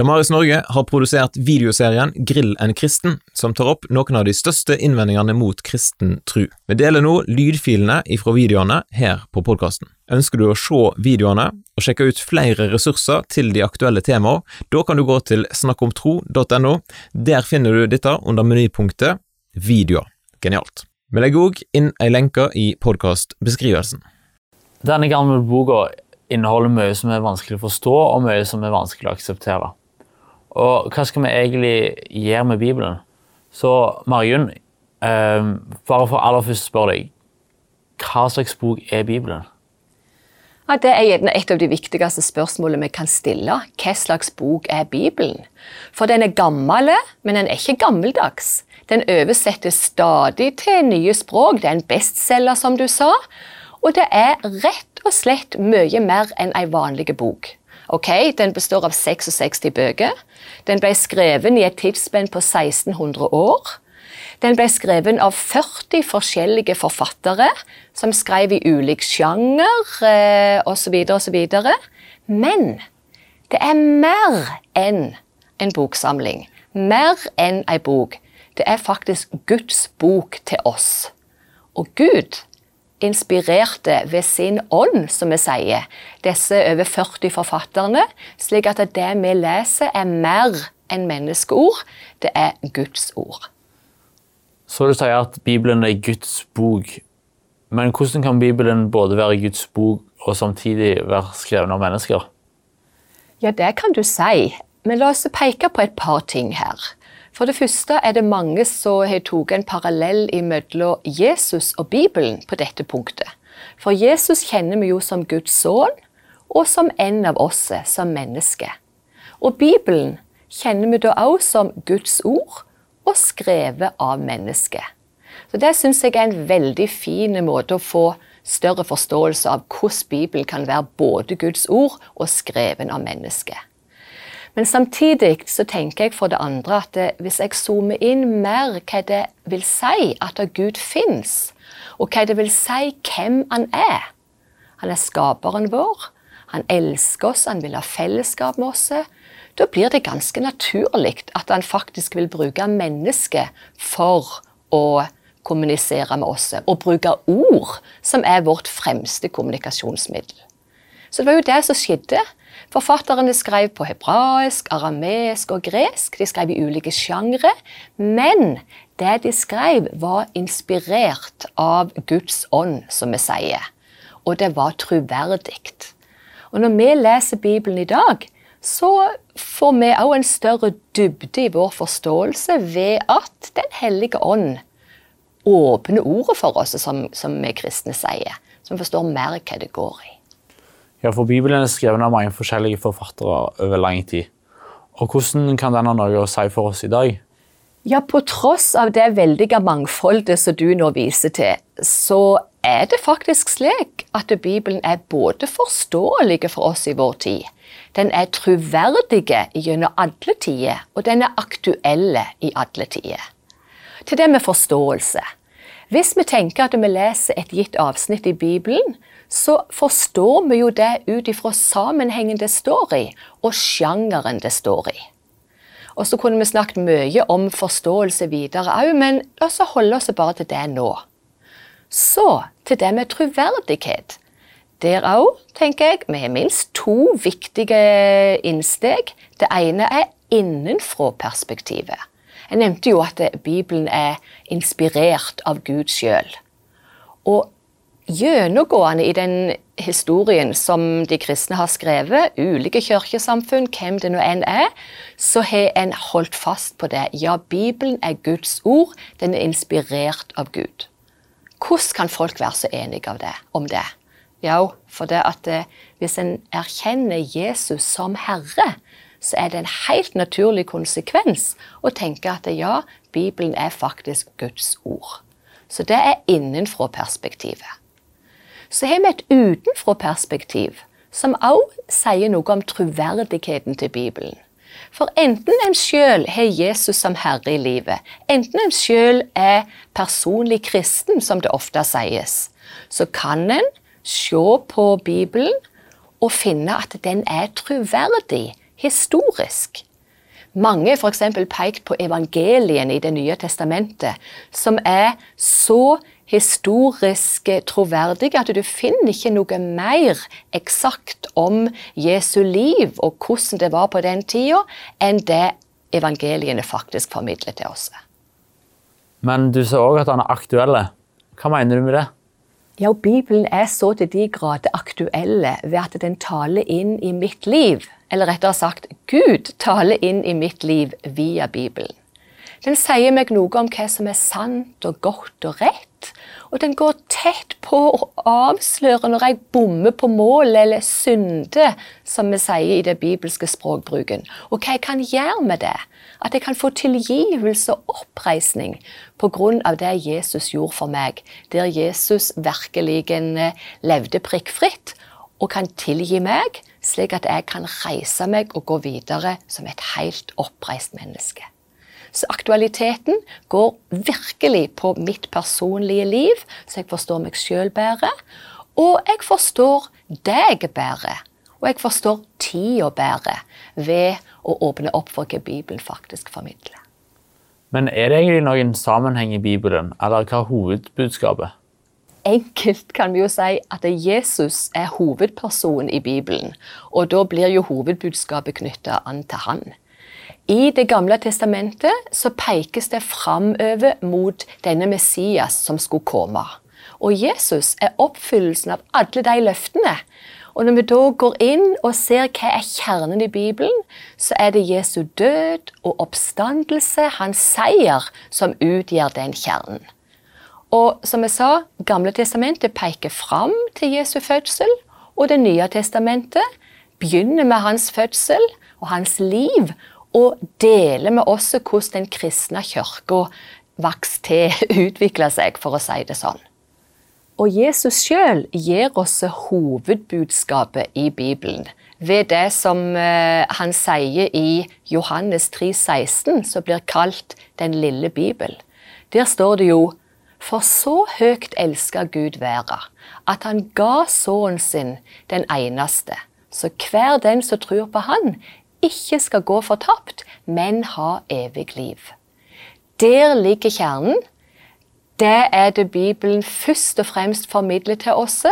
Damaris Norge har produsert videoserien Grill en kristen, som tar opp noen av de største innvendingene mot kristen tru. Vi deler nå lydfilene ifra videoene her på podkasten. Ønsker du å se videoene og sjekke ut flere ressurser til de aktuelle temaene, da kan du gå til snakkomtro.no. Der finner du dette under menypunktet Videoer. Genialt. Vi legger òg inn ei lenke i podkastbeskrivelsen. Denne gamle boka inneholder mye som er vanskelig å forstå, og mye som er vanskelig å akseptere. Og hva skal vi egentlig gjøre med Bibelen? Så Marjun, eh, bare for aller først spørre deg, hva slags bok er Bibelen? Ja, Det er gjerne et av de viktigste spørsmålene vi kan stille. Hva slags bok er Bibelen? For den er gammel, men den er ikke gammeldags. Den oversettes stadig til nye språk. Det er en bestselger, som du sa. Og det er rett og slett mye mer enn ei vanlig bok. Ok, Den består av 66 bøker. Den ble skrevet i et tidsspenn på 1600 år. Den ble skrevet av 40 forskjellige forfattere som skrev i ulik sjanger eh, osv. osv. Men det er mer enn en boksamling. Mer enn ei bok. Det er faktisk Guds bok til oss. Og Gud inspirerte ved sin ånd, som vi sier, disse over 40 forfatterne, slik at det vi leser, er mer enn menneskeord. Det er Guds ord. Så du sier at Bibelen er Guds bok. Men hvordan kan Bibelen både være Guds bok og samtidig være skrevet av mennesker? Ja, det kan du si. Men la oss peke på et par ting her. For det første er det mange som har tatt en parallell mellom Jesus og Bibelen på dette punktet. For Jesus kjenner vi jo som Guds sønn, og som en av oss som menneske. Og Bibelen kjenner vi da også som Guds ord, og skrevet av mennesket. Så Det syns jeg er en veldig fin måte å få større forståelse av hvordan Bibelen kan være både Guds ord og skreven av mennesket. Men samtidig så tenker jeg for det andre at hvis jeg zoomer inn mer hva det vil si at Gud fins, og hva det vil si hvem han er Han er skaperen vår. Han elsker oss, han vil ha fellesskap med oss. Da blir det ganske naturlig at han faktisk vil bruke mennesket for å kommunisere med oss, og bruke ord, som er vårt fremste kommunikasjonsmiddel. Så det var jo det som skjedde Forfatterne skrev på hebraisk, aramesk og gresk. De skrev i ulike sjangre. Men det de skrev, var inspirert av Guds ånd, som vi sier. Og det var troverdig. Og når vi leser Bibelen i dag, så får vi òg en større dybde i vår forståelse ved at Den hellige ånd åpner ordet for oss, som, som vi kristne sier. Vi forstår mer hva det går i. Ja, for Bibelen er skrevet av mange forskjellige forfattere over lang tid. Og Hvordan kan den ha noe å si for oss i dag? Ja, På tross av det veldige mangfoldet som du nå viser til, så er det faktisk slik at Bibelen er både forståelig for oss i vår tid, den er troverdig gjennom alle tider, og den er aktuell i alle tider. Til det med forståelse. Hvis vi tenker at vi leser et gitt avsnitt i Bibelen, så forstår vi jo det ut ifra sammenhengen det står i, og sjangeren det står i. Og så kunne vi snakket mye om forståelse videre òg, men la oss holde oss bare til det nå. Så til det med troverdighet. Der òg, tenker jeg, vi har minst to viktige innsteg. Det ene er innenfra-perspektivet. Jeg nevnte jo at Bibelen er inspirert av Gud sjøl. Og gjennomgående i den historien som de kristne har skrevet, ulike kirkesamfunn, hvem det nå enn er, så har en holdt fast på det. Ja, Bibelen er Guds ord. Den er inspirert av Gud. Hvordan kan folk være så enige det, om det? Ja, for det at eh, hvis en erkjenner Jesus som Herre, så er det en helt naturlig konsekvens å tenke at ja, Bibelen er faktisk Guds ord. Så det er innenfra perspektivet så har vi et utenfra-perspektiv som også sier noe om troverdigheten til Bibelen. For enten en sjøl har Jesus som herre i livet, enten en sjøl er personlig kristen, som det ofte sies, så kan en se på Bibelen og finne at den er troverdig historisk. Mange har f.eks. pekt på evangeliene i Det nye testamentet, som er så historisk troverdige at du finner ikke noe mer eksakt om Jesu liv og hvordan det var på den tida, enn det evangeliene faktisk formidler til oss. Men du sa òg at han er aktuell. Hva mener du med det? Ja, Bibelen er så til de grader aktuelle ved at den taler inn i mitt liv. Eller rettere sagt, Gud taler inn i mitt liv via Bibelen. Den sier meg noe om hva som er sant og godt og rett. Og den går tett på å avsløre når jeg bommer på mål eller synder, som vi sier i det bibelske språkbruken. Og hva jeg kan gjøre med det. At jeg kan få tilgivelse og oppreisning pga. det Jesus gjorde for meg. Der Jesus virkelig eh, levde prikkfritt og kan tilgi meg, slik at jeg kan reise meg og gå videre som et helt oppreist menneske. Så aktualiteten går virkelig på mitt personlige liv, så jeg forstår meg sjøl bedre. Og jeg forstår deg bedre. Og jeg forstår tida bedre ved å åpne opp for hva Bibelen faktisk formidler. Men er det egentlig noen sammenheng i Bibelen, eller hva er hovedbudskapet? Enkelt kan vi jo si at Jesus er hovedpersonen i Bibelen, og da blir jo hovedbudskapet knytta an til han. I Det gamle testamentet så pekes det framover mot denne Messias som skulle komme. Og Jesus er oppfyllelsen av alle de løftene. Og Når vi da går inn og ser hva er kjernen i Bibelen, så er det Jesu død og oppstandelse, hans seier, som utgjør den kjernen. Og som jeg sa, Gamle testamentet peker fram til Jesu fødsel, og Det nye testamentet begynner med hans fødsel og hans liv og deler med oss hvordan den kristne kirka vokste til, utvikla seg, for å si det sånn. Og Jesus sjøl gir oss hovedbudskapet i Bibelen ved det som eh, han sier i Johannes 3, 16, som blir kalt Den lille bibel. Der står det jo For så høyt elska Gud verda, at han ga sønnen sin den eneste, så hver den som tror på Han, ikke skal gå fortapt, men ha evig liv. Der ligger kjernen. Det er det Bibelen først og fremst formidler til oss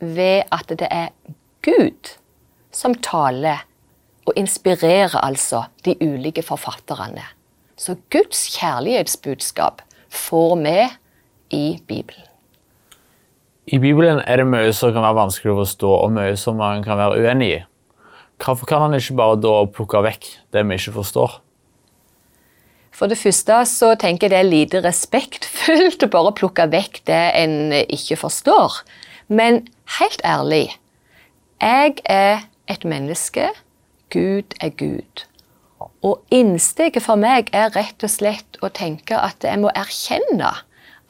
ved at det er Gud som taler og inspirerer altså de ulike forfatterne. Så Guds kjærlighetsbudskap får vi i Bibelen. I Bibelen er det mye som kan være vanskelig å forstå, og mye som man kan være uenig i. Hvorfor kan han ikke bare da plukke vekk det vi ikke forstår? For det første så tenker jeg det er lite respektfullt å bare plukke vekk det en ikke forstår. Men helt ærlig, jeg er et menneske. Gud er Gud. Og innsteget for meg er rett og slett å tenke at jeg må erkjenne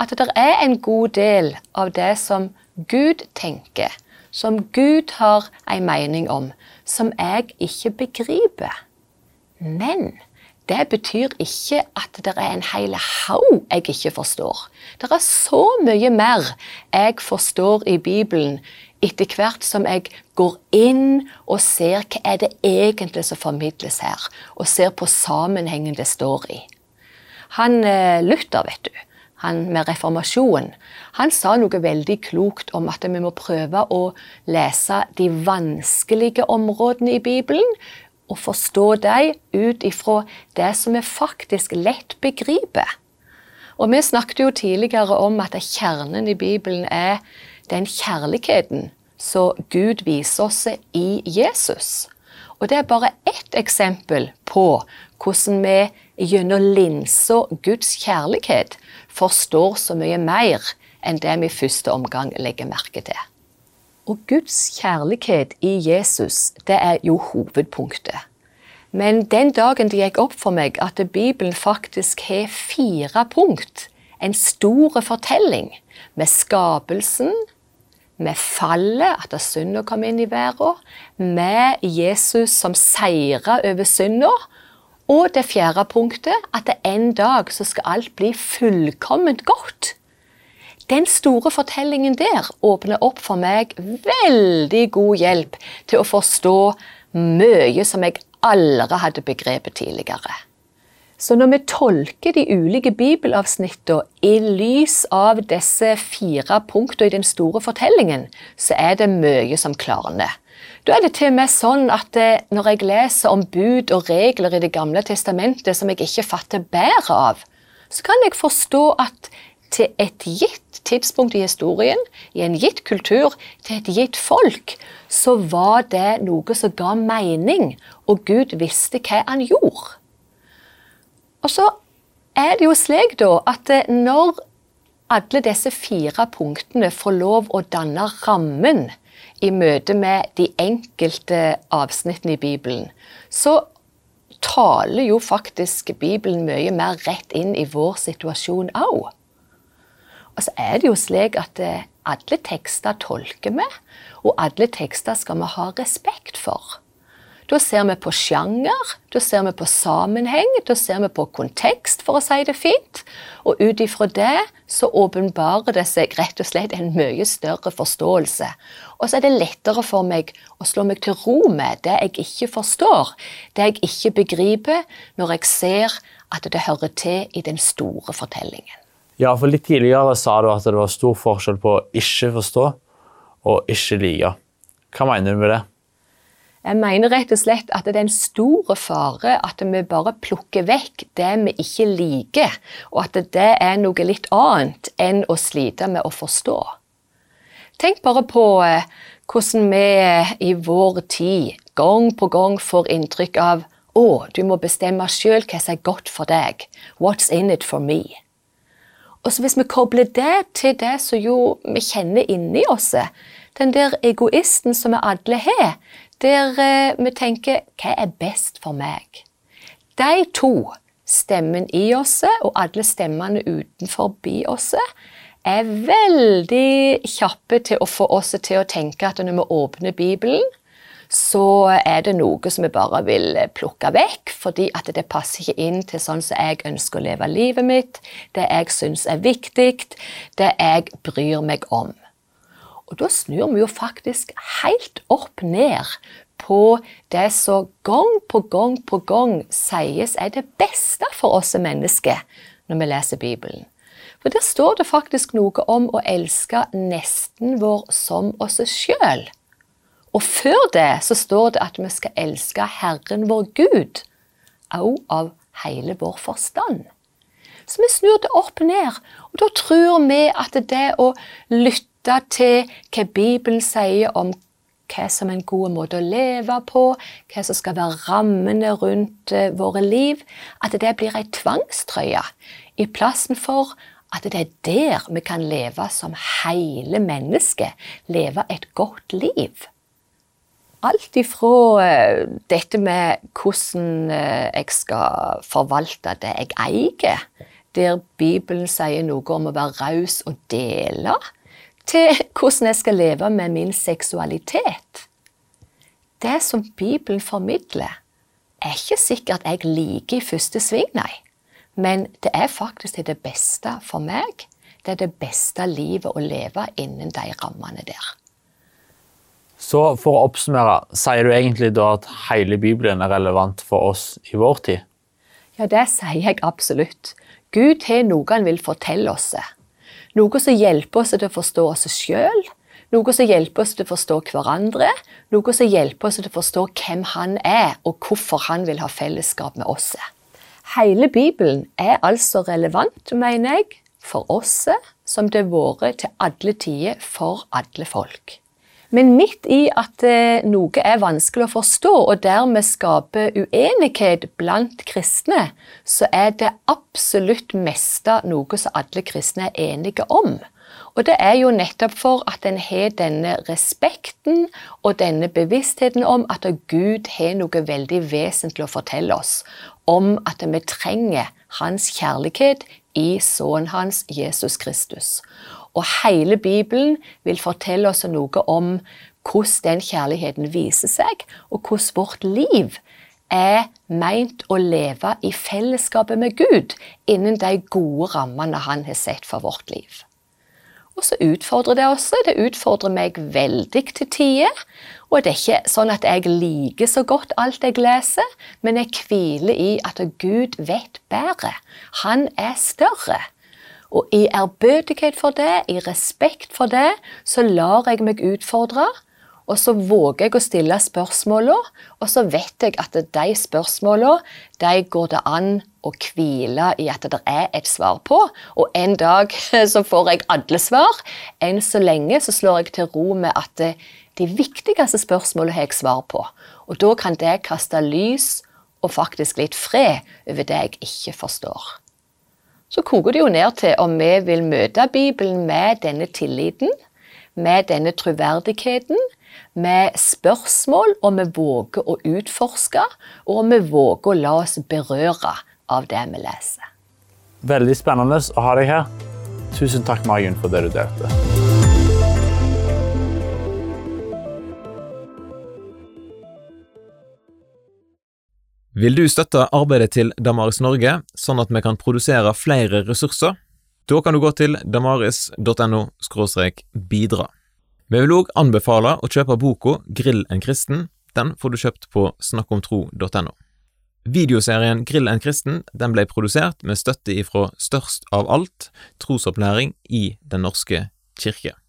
at det er en god del av det som Gud tenker, som Gud har en mening om, som jeg ikke begriper. Men det betyr ikke at det er en hel haug jeg ikke forstår. Det er så mye mer jeg forstår i Bibelen etter hvert som jeg går inn og ser hva er det egentlig som formidles her, og ser på sammenhengen det står i. Han eh, Luther, vet du, han med reformasjonen, han sa noe veldig klokt om at vi må prøve å lese de vanskelige områdene i Bibelen, og forstå dem ut ifra det som vi faktisk lett begriper. Og Vi snakket jo tidligere om at kjernen i Bibelen er den kjærligheten som Gud viser oss i Jesus. Og Det er bare ett eksempel på hvordan vi gjennom linsa Guds kjærlighet forstår så mye mer enn det vi i første omgang legger merke til. Og Guds kjærlighet i Jesus, det er jo hovedpunktet. Men den dagen det gikk opp for meg at Bibelen faktisk har fire punkt, en stor fortelling, med skapelsen, med fallet, at synda kom inn i verden, med Jesus som seira over synda, og det fjerde punktet, at det en dag så skal alt bli fullkomment godt. Den store fortellingen der åpner opp for meg veldig god hjelp til å forstå mye som jeg aldri hadde begrepet tidligere. Så når vi tolker de ulike bibelavsnittene i lys av disse fire punktene i den store fortellingen, så er det mye som klarner. Da er det til og med sånn at eh, når jeg leser om bud og regler i Det gamle testamentet som jeg ikke fatter bedre av, så kan jeg forstå at til et gitt tidspunkt i historien, i en gitt kultur, til et gitt folk, så var det noe som ga mening, og Gud visste hva han gjorde. Og så er det jo slik da at eh, når alle disse fire punktene får lov å danne rammen i møte med de enkelte avsnittene i Bibelen, så taler jo faktisk Bibelen mye mer rett inn i vår situasjon òg. Og så er det jo slik at eh, alle tekster tolker vi, og alle tekster skal vi ha respekt for. Da ser vi på sjanger, da ser vi på sammenheng, da ser vi på kontekst, for å si det fint. Og ut ifra det så åpenbarer det seg rett og slett en mye større forståelse. Og så er det lettere for meg å slå meg til ro med det jeg ikke forstår, det jeg ikke begriper, når jeg ser at det hører til i den store fortellingen. Ja, for litt tidligere sa du at det var stor forskjell på å ikke forstå og ikke like. Hva mener du med det? Jeg mener rett og slett at det er en stor fare at vi bare plukker vekk det vi ikke liker, og at det er noe litt annet enn å slite med å forstå. Tenk bare på eh, hvordan vi i vår tid gang på gang får inntrykk av å, du må bestemme sjøl hva som er godt for deg. What's in it for me? Og så Hvis vi kobler det til det som jo vi kjenner inni oss, den der egoisten som vi alle har, der eh, vi tenker hva er best for meg? De to, stemmen i oss og alle stemmene utenfor oss, er veldig kjappe til å få oss til å tenke at når vi åpner Bibelen, så er det noe som vi bare vil plukke vekk, fordi at det passer ikke inn til sånn som jeg ønsker å leve livet mitt, det jeg syns er viktig, det jeg bryr meg om. Og da snur vi jo faktisk helt opp ned på det som gang på gang på gang sies er det beste for oss mennesker når vi leser Bibelen. For der står det faktisk noe om å elske nesten vår som oss sjøl. Og før det så står det at vi skal elske Herren vår Gud, òg av hele vår forstand. Så vi snur det opp ned, og da tror vi at det å lytte lytte til hva Bibelen sier om hva som er en god måte å leve på, hva som skal være rammene rundt eh, våre liv, at det blir ei tvangstrøye i plassen for at det er der vi kan leve som hele mennesket, leve et godt liv. Alt ifra eh, dette med hvordan eh, jeg skal forvalte det jeg eier, der Bibelen sier noe om å være raus og dele, til hvordan jeg skal leve med min seksualitet. Det som Bibelen formidler, er ikke sikkert jeg liker i første sving, nei. Men det er faktisk det beste for meg. Det er det beste livet å leve innen de rammene der. Så for å oppsummere, sier du egentlig da at hele Bibelen er relevant for oss i vår tid? Ja, det sier jeg absolutt. Gud har noe han vil fortelle oss. Noe som hjelper oss til å forstå oss sjøl, noe som hjelper oss til å forstå hverandre, noe som hjelper oss til å forstå hvem han er, og hvorfor han vil ha fellesskap med oss. Hele Bibelen er altså relevant, mener jeg, for oss som det har vært til alle tider for alle folk. Men midt i at eh, noe er vanskelig å forstå, og dermed skaper uenighet blant kristne, så er det absolutt meste noe som alle kristne er enige om. Og det er jo nettopp for at en har denne respekten og denne bevisstheten om at Gud har noe veldig vesentlig å fortelle oss. Om at vi trenger hans kjærlighet i sønnen hans Jesus Kristus. Og hele Bibelen vil fortelle oss noe om hvordan den kjærligheten viser seg, og hvordan vårt liv er meint å leve i fellesskapet med Gud innen de gode rammene han har sett for vårt liv. Og så utfordrer det også. Det utfordrer meg veldig til tider. Og det er ikke sånn at jeg liker så godt alt jeg leser, men jeg hviler i at Gud vet bedre. Han er større. Og i ærbødighet for det, i respekt for det, så lar jeg meg utfordre. Og så våger jeg å stille spørsmålene, og så vet jeg at de spørsmålene de går det an å hvile i at det er et svar på. Og en dag så får jeg alle svar. Enn så lenge så slår jeg til ro med at de viktigste spørsmålene har jeg svar på. Og da kan det kaste lys og faktisk litt fred over det jeg ikke forstår. Så koker det jo ned til om vi vil møte Bibelen med denne tilliten, med denne troverdigheten, med spørsmål, og vi våger å utforske, og vi våger å la oss berøre av det vi leser. Veldig spennende å ha deg her. Tusen takk, Margunn, for det du delte. Vil du støtte arbeidet til Damaris Norge, sånn at vi kan produsere flere ressurser? Da kan du gå til damaris.no bidra. Vi vil òg anbefale å kjøpe boka Grill en kristen. Den får du kjøpt på snakkomtro.no. Videoserien Grill en kristen den ble produsert med støtte ifra Størst av alt, trosopplæring i Den norske kirke.